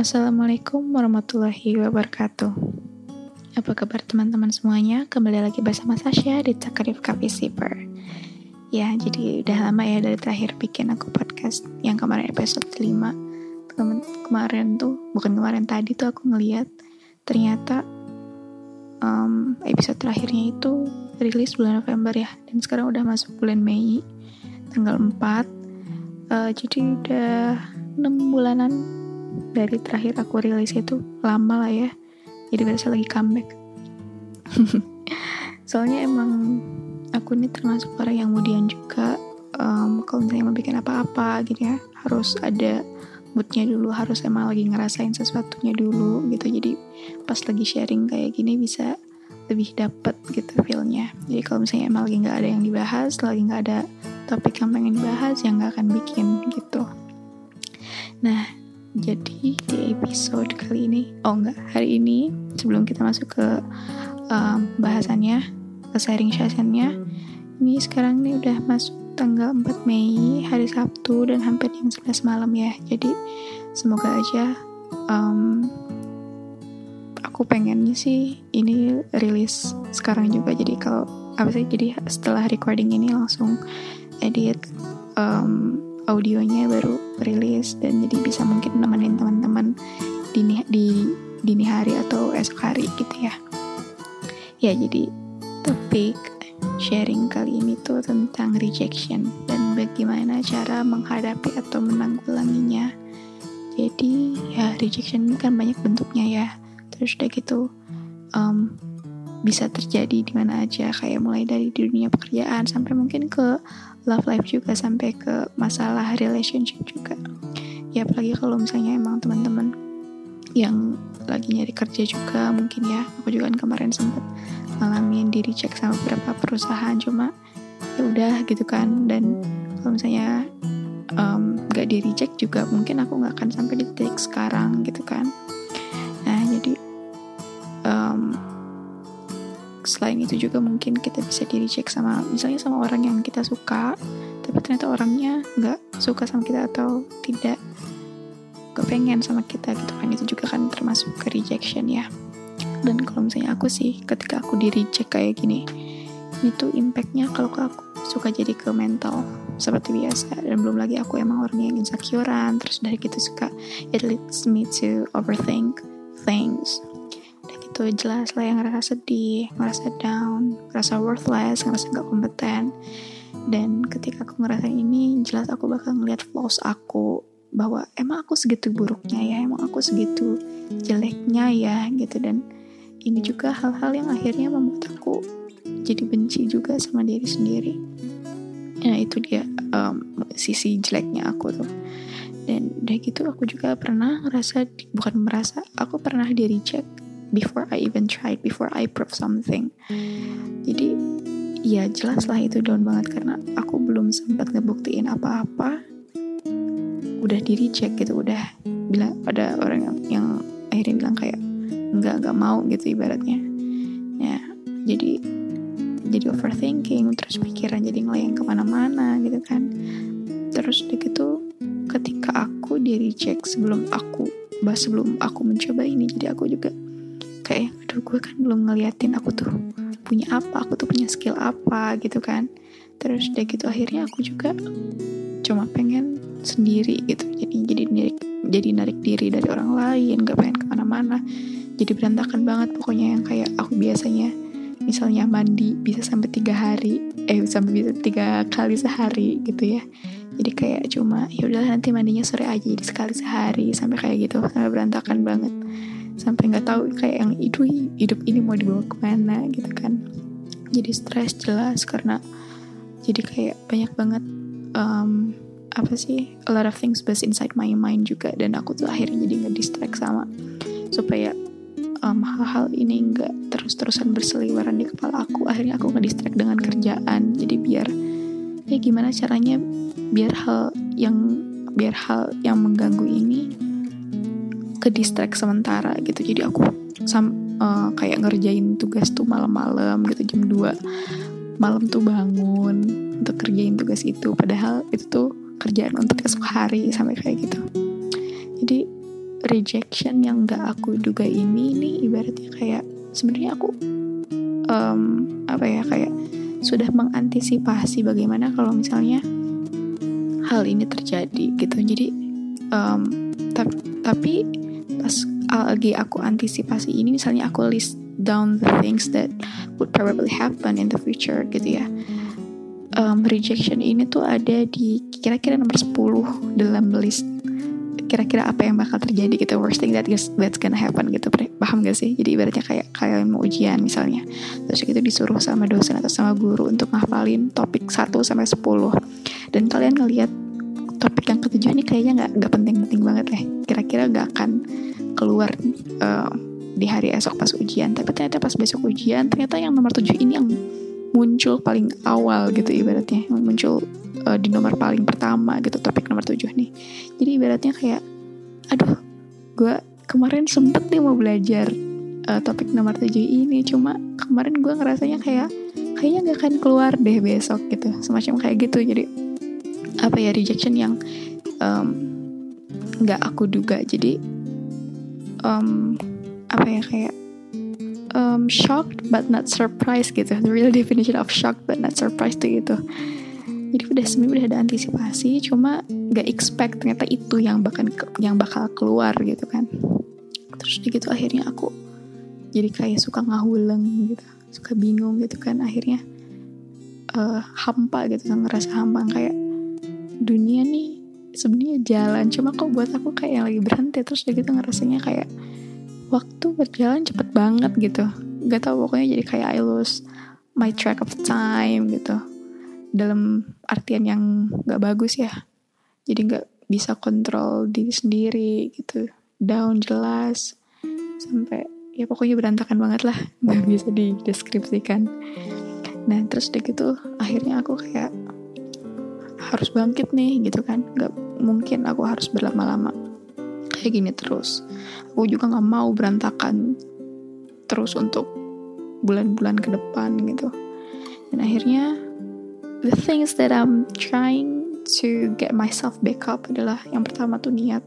Assalamualaikum warahmatullahi wabarakatuh. Apa kabar teman-teman semuanya? Kembali lagi bersama Sasha di Takarif Coffee Sipper. Ya, jadi udah lama ya dari terakhir bikin aku podcast yang kemarin episode 5. Kem kemarin tuh, bukan kemarin tadi tuh aku ngeliat ternyata um, episode terakhirnya itu rilis bulan November ya. Dan sekarang udah masuk bulan Mei, tanggal 4. Uh, jadi udah 6 bulanan dari terakhir aku rilis itu lama lah ya. Jadi berasa lagi comeback. Soalnya emang aku ini termasuk orang yang kemudian juga. Um, kalau misalnya mau bikin apa-apa gitu ya harus ada moodnya dulu harus emang lagi ngerasain sesuatunya dulu gitu. Jadi pas lagi sharing kayak gini bisa lebih dapet gitu feelnya. Jadi kalau misalnya emang lagi nggak ada yang dibahas lagi nggak ada topik yang pengen dibahas yang nggak akan bikin gitu. Nah jadi di episode kali ini, oh enggak, hari ini sebelum kita masuk ke um, bahasannya, ke sharing sessionnya, ini sekarang ini udah masuk tanggal 4 Mei, hari Sabtu dan hampir jam 11 malam ya. Jadi semoga aja um, aku pengennya sih ini rilis sekarang juga. Jadi kalau apa sih? Jadi setelah recording ini langsung edit um, audionya baru rilis dan jadi bisa mungkin nemenin teman-teman dini di dini hari atau esok hari gitu ya. Ya jadi topik sharing kali ini tuh tentang rejection dan bagaimana cara menghadapi atau menanggulanginya. Jadi ya rejection ini kan banyak bentuknya ya. Terus udah gitu um, bisa terjadi di mana aja. Kayak mulai dari dunia pekerjaan sampai mungkin ke love life juga sampai ke masalah relationship juga. Ya apalagi kalau misalnya emang teman-teman yang lagi nyari kerja juga mungkin ya aku juga kan kemarin sempat ngalamin diri cek sama beberapa perusahaan cuma ya udah gitu kan. Dan kalau misalnya um, gak di reject juga mungkin aku nggak akan sampai di titik sekarang gitu kan selain itu juga mungkin kita bisa diri cek sama misalnya sama orang yang kita suka tapi ternyata orangnya nggak suka sama kita atau tidak kepengen sama kita gitu kan. Itu juga kan termasuk ke rejection ya. Dan kalau misalnya aku sih ketika aku di reject kayak gini itu impactnya kalau aku suka jadi ke mental seperti biasa. Dan belum lagi aku emang orang yang insecurean terus dari gitu suka it leads me to overthink things gitu jelas lah yang ngerasa sedih ngerasa down ngerasa worthless ngerasa gak kompeten. Dan ketika aku ngerasain ini jelas aku bakal ngeliat flaws aku bahwa emang aku segitu buruknya ya emang aku segitu jeleknya ya gitu. Dan ini juga hal-hal yang akhirnya membuat aku jadi benci juga sama diri sendiri. Ya itu dia um, sisi jeleknya aku tuh. Dan udah gitu aku juga pernah ngerasa bukan merasa aku pernah di reject before I even tried, before I prove something. Jadi ya jelas lah itu down banget karena aku belum sempat ngebuktiin apa-apa. Udah di reject gitu, udah bilang ada orang yang, yang akhirnya bilang kayak nggak nggak mau gitu ibaratnya. Ya jadi jadi overthinking terus pikiran jadi ngelayang ke mana-mana gitu kan. Terus udah gitu ketika aku di reject sebelum aku bahas sebelum aku mencoba ini jadi aku juga kayak aduh gue kan belum ngeliatin aku tuh punya apa aku tuh punya skill apa gitu kan. Terus udah gitu akhirnya aku juga cuma pengen sendiri gitu jadi jadi narik jadi narik diri dari orang lain gak pengen ke mana-mana. Jadi berantakan banget pokoknya yang kayak aku biasanya misalnya mandi bisa sampai tiga hari eh sampai bisa tiga kali sehari gitu ya. Jadi kayak cuma ya udah nanti mandinya sore aja jadi sekali sehari sampai kayak gitu sampai berantakan banget sampai nggak tahu kayak yang itu hidup ini mau dibawa ke mana gitu kan. Jadi stres jelas karena jadi kayak banyak banget um, apa sih a lot of things buzz inside my mind juga dan aku tuh akhirnya jadi ngedistract sama supaya um, hal-hal ini nggak terus-terusan berseliweran di kepala aku. Akhirnya aku ngedistract dengan kerjaan. Jadi biar ya gimana caranya biar hal yang biar hal yang mengganggu ini ke distract sementara gitu. Jadi aku sam uh, kayak ngerjain tugas tuh malam-malam gitu jam 2 malam tuh bangun untuk kerjain tugas itu. Padahal itu tuh kerjaan untuk esok hari sampai kayak gitu. Jadi rejection yang gak aku duga ini nih ibaratnya kayak sebenarnya aku um, apa ya kayak sudah mengantisipasi bagaimana kalau misalnya hal ini terjadi gitu. Jadi um, tapi lagi aku antisipasi ini misalnya aku list down the things that would probably happen in the future gitu ya. Um, rejection ini tuh ada di kira-kira nomor 10 dalam list. Kira-kira apa yang bakal terjadi gitu worst thing that is, that's gonna happen gitu paham gak sih? Jadi ibaratnya kayak kalian mau ujian misalnya. Terus itu disuruh sama dosen atau sama guru untuk ngafalin topik 1 sampai 10 dan kalian ngelihat topik yang ketujuh ini kayaknya nggak nggak penting-penting banget ya. Kira-kira nggak akan keluar uh, di hari esok pas ujian. Tapi ternyata pas besok ujian ternyata yang nomor tujuh ini yang muncul paling awal gitu ibaratnya. Yang muncul uh, di nomor paling pertama gitu topik nomor tujuh nih. Jadi ibaratnya kayak aduh gue kemarin sempet nih mau belajar uh, topik nomor tujuh ini. Cuma kemarin gue ngerasanya kayak kayaknya gak akan keluar deh besok gitu. Semacam kayak gitu. Jadi apa ya rejection yang nggak um, aku duga. Jadi um, apa ya kayak um, shocked but not surprised gitu. The real definition of shocked but not surprised tuh gitu. Jadi udah sebenarnya udah ada antisipasi cuma gak expect ternyata itu yang bakal yang bakal keluar gitu kan. Terus gitu akhirnya aku jadi kayak suka ngahuleng gitu suka bingung gitu kan. Akhirnya uh, hampa gitu ngerasa hampa. Kayak dunia nih sebenarnya jalan. Cuma kok buat aku kayak yang lagi berhenti terus udah gitu ngerasanya kayak waktu berjalan cepet banget gitu. Gak tau pokoknya jadi kayak I lose my track of time gitu. Dalam artian yang gak bagus ya. Jadi gak bisa kontrol diri sendiri gitu. Down jelas sampai ya pokoknya berantakan banget lah. Nggak bisa dideskripsikan. Nah terus deh gitu akhirnya aku kayak harus bangkit nih gitu kan. Nggak mungkin aku harus berlama-lama. Kayak gini terus. Aku juga nggak mau berantakan terus untuk bulan-bulan ke depan gitu. Dan akhirnya the things that I'm trying to get myself back up adalah yang pertama tuh niat.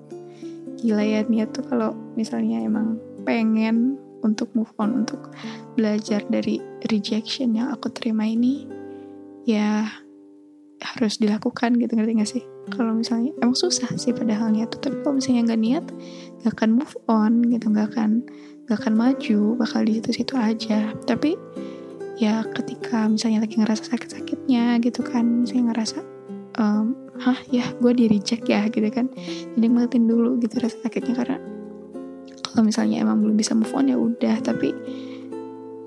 Gila ya niat tuh kalau misalnya emang pengen untuk move on untuk belajar dari rejection yang aku terima ini ya harus dilakukan gitu ngerti gak sih? Kalau misalnya emang susah sih padahal niat tapi kalau misalnya nggak niat gak akan move on gitu nggak akan gak akan maju bakal di situ-situ aja. Tapi ya ketika misalnya lagi ngerasa sakit-sakitnya gitu kan misalnya ngerasa um, hah ya gue di reject ya gitu kan. Jadi ngeliatin dulu gitu rasa sakitnya karena kalau misalnya emang belum bisa move on ya udah tapi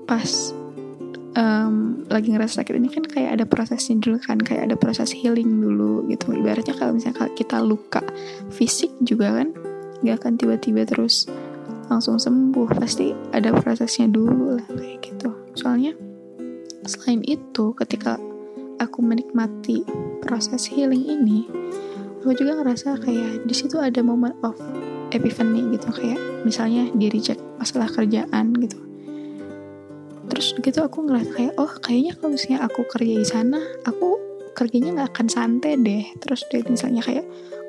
pas um, lagi ngerasa sakit ini kan kayak ada prosesnya dulu kan kayak ada proses healing dulu gitu. Ibaratnya kalau misalnya kita luka fisik juga kan gak akan tiba-tiba terus langsung sembuh. Pasti ada prosesnya dulu lah kayak gitu. Soalnya selain itu ketika aku menikmati proses healing ini aku juga ngerasa kayak di situ ada moment of epiphany gitu. Kayak misalnya di reject masalah kerjaan gitu terus gitu aku ngerasa kayak oh kayaknya kalau misalnya aku kerja di sana aku kerjanya nggak akan santai deh. Terus deh misalnya kayak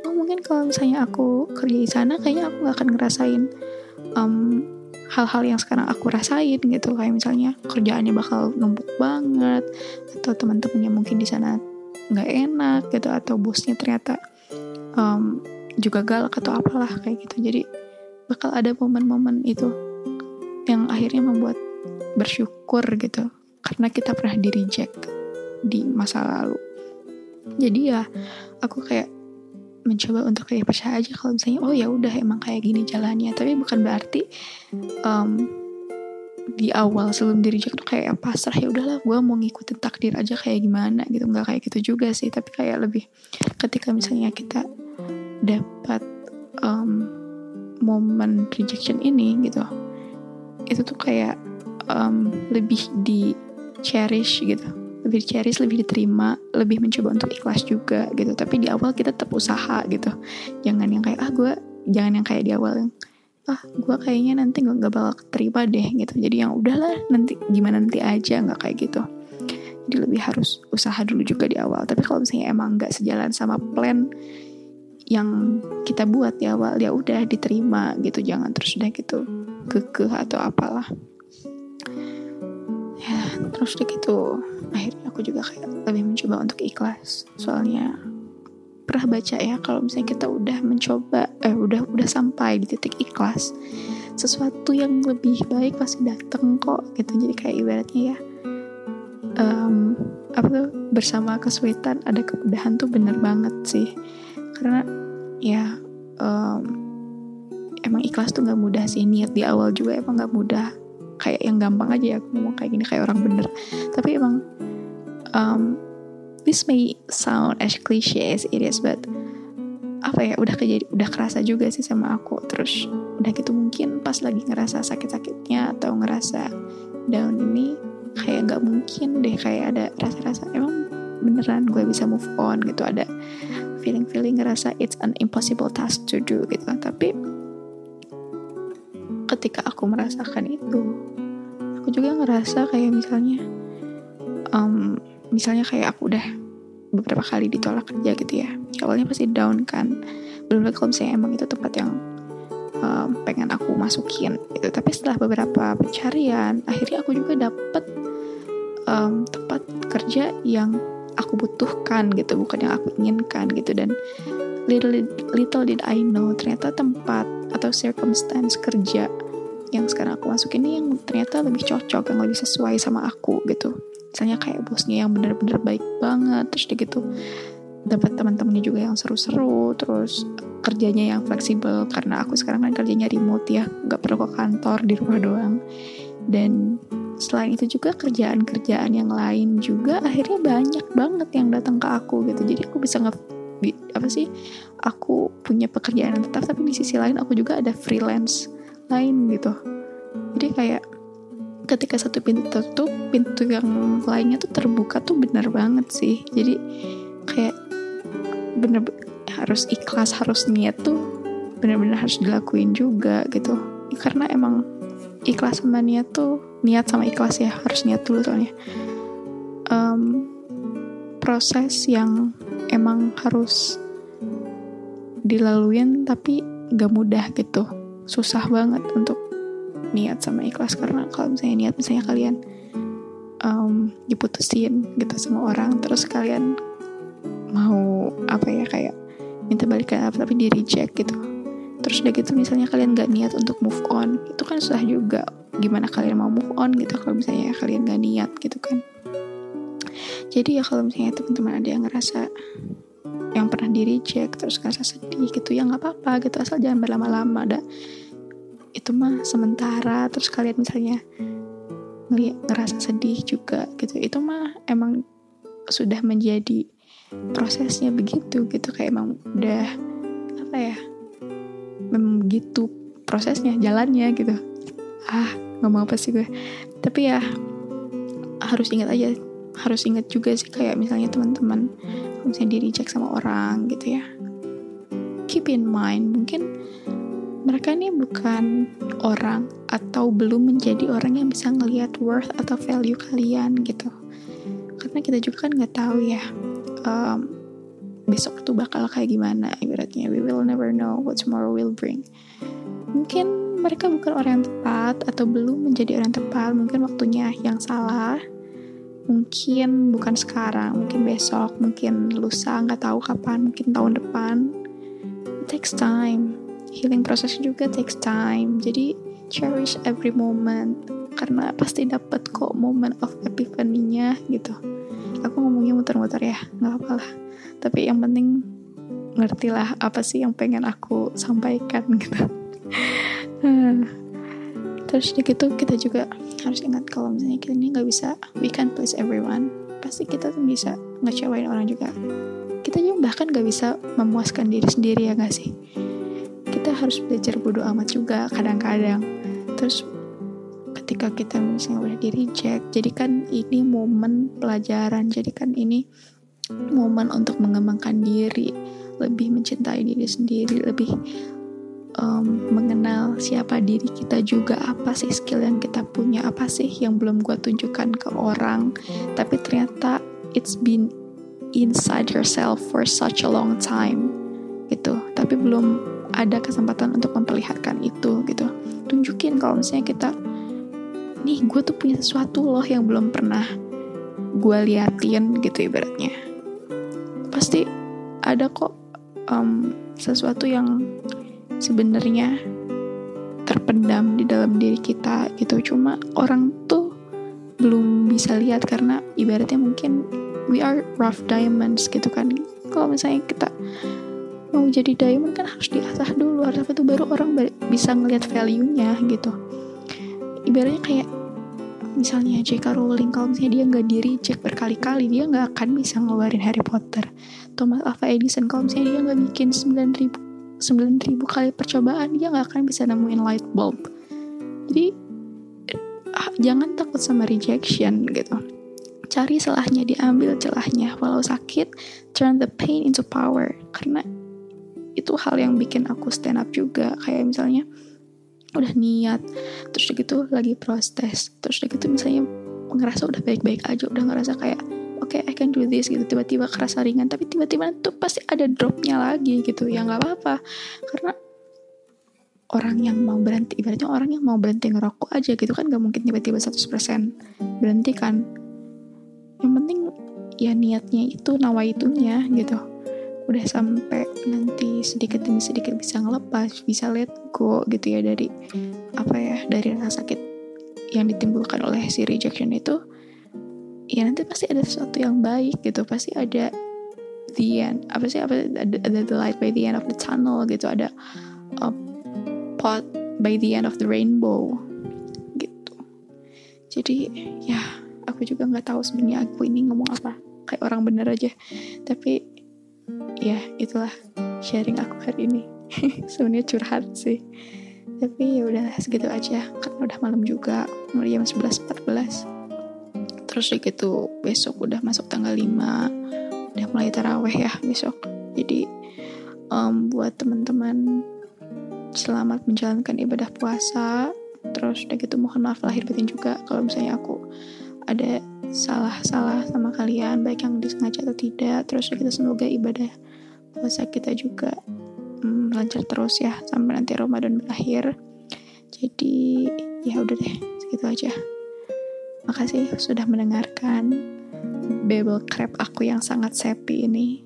oh mungkin kalau misalnya aku kerja di sana kayaknya aku nggak akan ngerasain um, hal-hal yang sekarang aku rasain gitu. Kayak misalnya kerjaannya bakal numpuk banget atau teman-temannya mungkin di sana nggak enak gitu. Atau bosnya ternyata um, juga galak atau apalah kayak gitu. Jadi bakal ada momen-momen itu yang akhirnya membuat bersyukur gitu. Karena kita pernah di reject di masa lalu. Jadi ya aku kayak mencoba untuk kayak percaya aja kalau misalnya oh ya udah emang kayak gini jalannya. Tapi bukan berarti um, di awal sebelum di reject tuh kayak pasrah ya udahlah gue mau ngikutin takdir aja kayak gimana gitu. Nggak kayak gitu juga sih. Tapi kayak lebih ketika misalnya kita dapat um, momen rejection ini gitu itu tuh kayak um, lebih di cherish gitu. Lebih cherish lebih diterima lebih mencoba untuk ikhlas juga gitu. Tapi di awal kita tetap usaha gitu. Jangan yang kayak ah gue jangan yang kayak di awal yang ah gue kayaknya nanti gak, gak bakal terima deh gitu. Jadi yang udahlah nanti gimana nanti aja nggak kayak gitu. Jadi lebih harus usaha dulu juga di awal. Tapi kalau misalnya emang nggak sejalan sama plan yang kita buat di awal ya udah diterima gitu. Jangan terus udah gitu kekeh atau apalah ya terus gitu akhirnya aku juga kayak lebih mencoba untuk ikhlas. Soalnya pernah baca ya kalau misalnya kita udah mencoba eh udah udah sampai di titik ikhlas sesuatu yang lebih baik pasti dateng kok gitu. Jadi kayak ibaratnya ya um, apa tuh bersama kesulitan ada kemudahan tuh bener banget sih. Karena ya um, emang ikhlas tuh nggak mudah sih niat di awal juga emang nggak mudah kayak yang gampang aja ya aku ngomong kayak gini kayak orang bener. Tapi emang um, this may sound as cliche as it is but apa ya udah kejadi udah kerasa juga sih sama aku. Terus udah gitu mungkin pas lagi ngerasa sakit-sakitnya atau ngerasa down ini kayak nggak mungkin deh kayak ada rasa-rasa emang beneran gue bisa move on gitu. Ada feeling-feeling ngerasa it's an impossible task to do gitu. Tapi ketika aku merasakan itu. Aku juga ngerasa kayak misalnya um, misalnya kayak aku udah beberapa kali ditolak kerja gitu ya. Awalnya pasti down kan. Belum lagi kalau misalnya emang itu tempat yang um, pengen aku masukin gitu. Tapi setelah beberapa pencarian akhirnya aku juga dapet um, tempat kerja yang aku butuhkan gitu bukan yang aku inginkan gitu. Dan little little did I know ternyata tempat atau circumstance kerja yang sekarang aku masuk ini yang ternyata lebih cocok yang lebih sesuai sama aku gitu. Misalnya kayak bosnya yang bener-bener baik banget terus dia gitu dapat teman-temannya juga yang seru-seru terus kerjanya yang fleksibel karena aku sekarang kan kerjanya remote ya nggak perlu ke kantor di rumah doang. Dan selain itu juga kerjaan-kerjaan yang lain juga akhirnya banyak banget yang datang ke aku gitu. Jadi aku bisa nge apa sih aku punya pekerjaan yang tetap tapi di sisi lain aku juga ada freelance lain gitu. Jadi kayak ketika satu pintu tertutup pintu yang lainnya tuh terbuka tuh bener banget sih. Jadi kayak bener harus ikhlas harus niat tuh bener-bener harus dilakuin juga gitu. Karena emang ikhlas sama niat tuh niat sama ikhlas ya harus niat dulu soalnya. Um, proses yang emang harus dilaluin tapi gak mudah gitu. Susah banget untuk niat sama ikhlas karena kalau misalnya niat misalnya kalian um, diputusin gitu sama orang terus kalian mau apa ya kayak minta balikan apa tapi di reject gitu. Terus udah gitu misalnya kalian gak niat untuk move on itu kan susah juga gimana kalian mau move on gitu kalau misalnya kalian gak niat gitu kan jadi ya kalau misalnya teman-teman ada yang ngerasa yang pernah di reject terus ngerasa sedih gitu ya nggak apa-apa gitu. Asal jangan berlama-lama ada itu mah sementara. Terus kalian misalnya ngeliat ngerasa sedih juga gitu itu mah emang sudah menjadi prosesnya begitu gitu. Kayak emang udah apa ya memang begitu prosesnya jalannya gitu. Ah mau apa sih gue. Tapi ya harus ingat aja harus ingat juga sih kayak misalnya teman-teman misalnya di reject sama orang gitu ya. Keep in mind mungkin mereka ini bukan orang atau belum menjadi orang yang bisa ngelihat worth atau value kalian gitu. Karena kita juga kan nggak tahu ya um, besok itu bakal kayak gimana ibaratnya. We will never know what tomorrow will bring. Mungkin mereka bukan orang yang tepat atau belum menjadi orang yang tepat mungkin waktunya yang salah mungkin bukan sekarang mungkin besok mungkin lusa nggak tahu kapan mungkin tahun depan. It takes time. Healing proses juga takes time. Jadi cherish every moment. Karena pasti dapat kok moment of epiphany-nya gitu. Aku ngomongnya muter-muter ya nggak apa lah. Tapi yang penting ngerti lah apa sih yang pengen aku sampaikan gitu. Terus gitu kita juga harus ingat kalau misalnya kita ini nggak bisa we can please everyone. Pasti kita tuh bisa ngecewain orang juga. Kita juga bahkan gak bisa memuaskan diri sendiri ya gak sih? Kita harus belajar bodoh amat juga kadang-kadang. Terus ketika kita misalnya udah di reject jadikan ini momen pelajaran jadikan ini momen untuk mengembangkan diri. Lebih mencintai diri sendiri lebih um, mengenal siapa diri kita juga apa sih skill yang kita punya apa sih yang belum gue tunjukkan ke orang. Tapi ternyata it's been inside yourself for such a long time gitu. Tapi belum ada kesempatan untuk memperlihatkan itu gitu. Tunjukin kalau misalnya kita nih gue tuh punya sesuatu loh yang belum pernah gue liatin gitu ibaratnya. Pasti ada kok um, sesuatu yang sebenarnya terpendam di dalam diri kita gitu. Cuma orang tuh belum bisa lihat karena ibaratnya mungkin we are rough diamonds gitu kan. Kalau misalnya kita mau jadi diamond kan harus diasah dulu harus apa tuh baru orang bisa ngelihat value-nya gitu. Ibaratnya kayak misalnya J.K. Rowling kalau misalnya dia nggak diri cek berkali-kali dia nggak akan bisa ngeluarin Harry Potter. Thomas Alva Edison kalau misalnya dia nggak bikin 9000 9000 kali percobaan dia nggak akan bisa nemuin light bulb. Jadi ah, jangan takut sama rejection gitu. Cari celahnya diambil celahnya. Walau sakit turn the pain into power. Karena itu hal yang bikin aku stand up juga. Kayak misalnya udah niat terus gitu lagi proses terus gitu misalnya ngerasa udah baik-baik aja udah ngerasa kayak oke okay, I can do this gitu. Tiba-tiba kerasa ringan tapi tiba-tiba tuh pasti ada dropnya lagi gitu. Ya nggak apa-apa. Karena orang yang mau berhenti ibaratnya orang yang mau berhenti ngerokok aja gitu kan. Gak mungkin tiba-tiba 100% berhenti kan. Yang penting ya niatnya itu nawaitunya gitu. Udah sampai nanti sedikit demi sedikit bisa ngelepas bisa let go gitu ya dari apa ya dari rasa sakit yang ditimbulkan oleh si rejection itu ya nanti pasti ada sesuatu yang baik gitu pasti ada the end apa sih apa ada, ada the light by the end of the tunnel gitu ada a pot by the end of the rainbow gitu. Jadi ya aku juga nggak tahu sebenarnya aku ini ngomong apa kayak orang bener aja. Tapi ya itulah sharing aku hari ini. Sebenarnya curhat sih. Tapi ya udah segitu aja. Kan udah malam juga. Mulai jam 11.14 terus gitu besok udah masuk tanggal 5 udah mulai taraweh ya besok. Jadi um, buat teman-teman selamat menjalankan ibadah puasa. Terus udah gitu mohon maaf lahir batin juga. Kalau misalnya aku ada salah-salah sama kalian baik yang disengaja atau tidak terus kita semoga ibadah puasa kita juga hmm, lancar terus ya sampai nanti Ramadan berakhir. Jadi ya udah deh segitu aja makasih sudah mendengarkan bebel crab aku yang sangat sepi ini.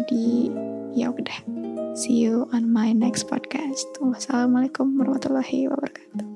Jadi ya udah see you on my next podcast. Wassalamualaikum warahmatullahi wabarakatuh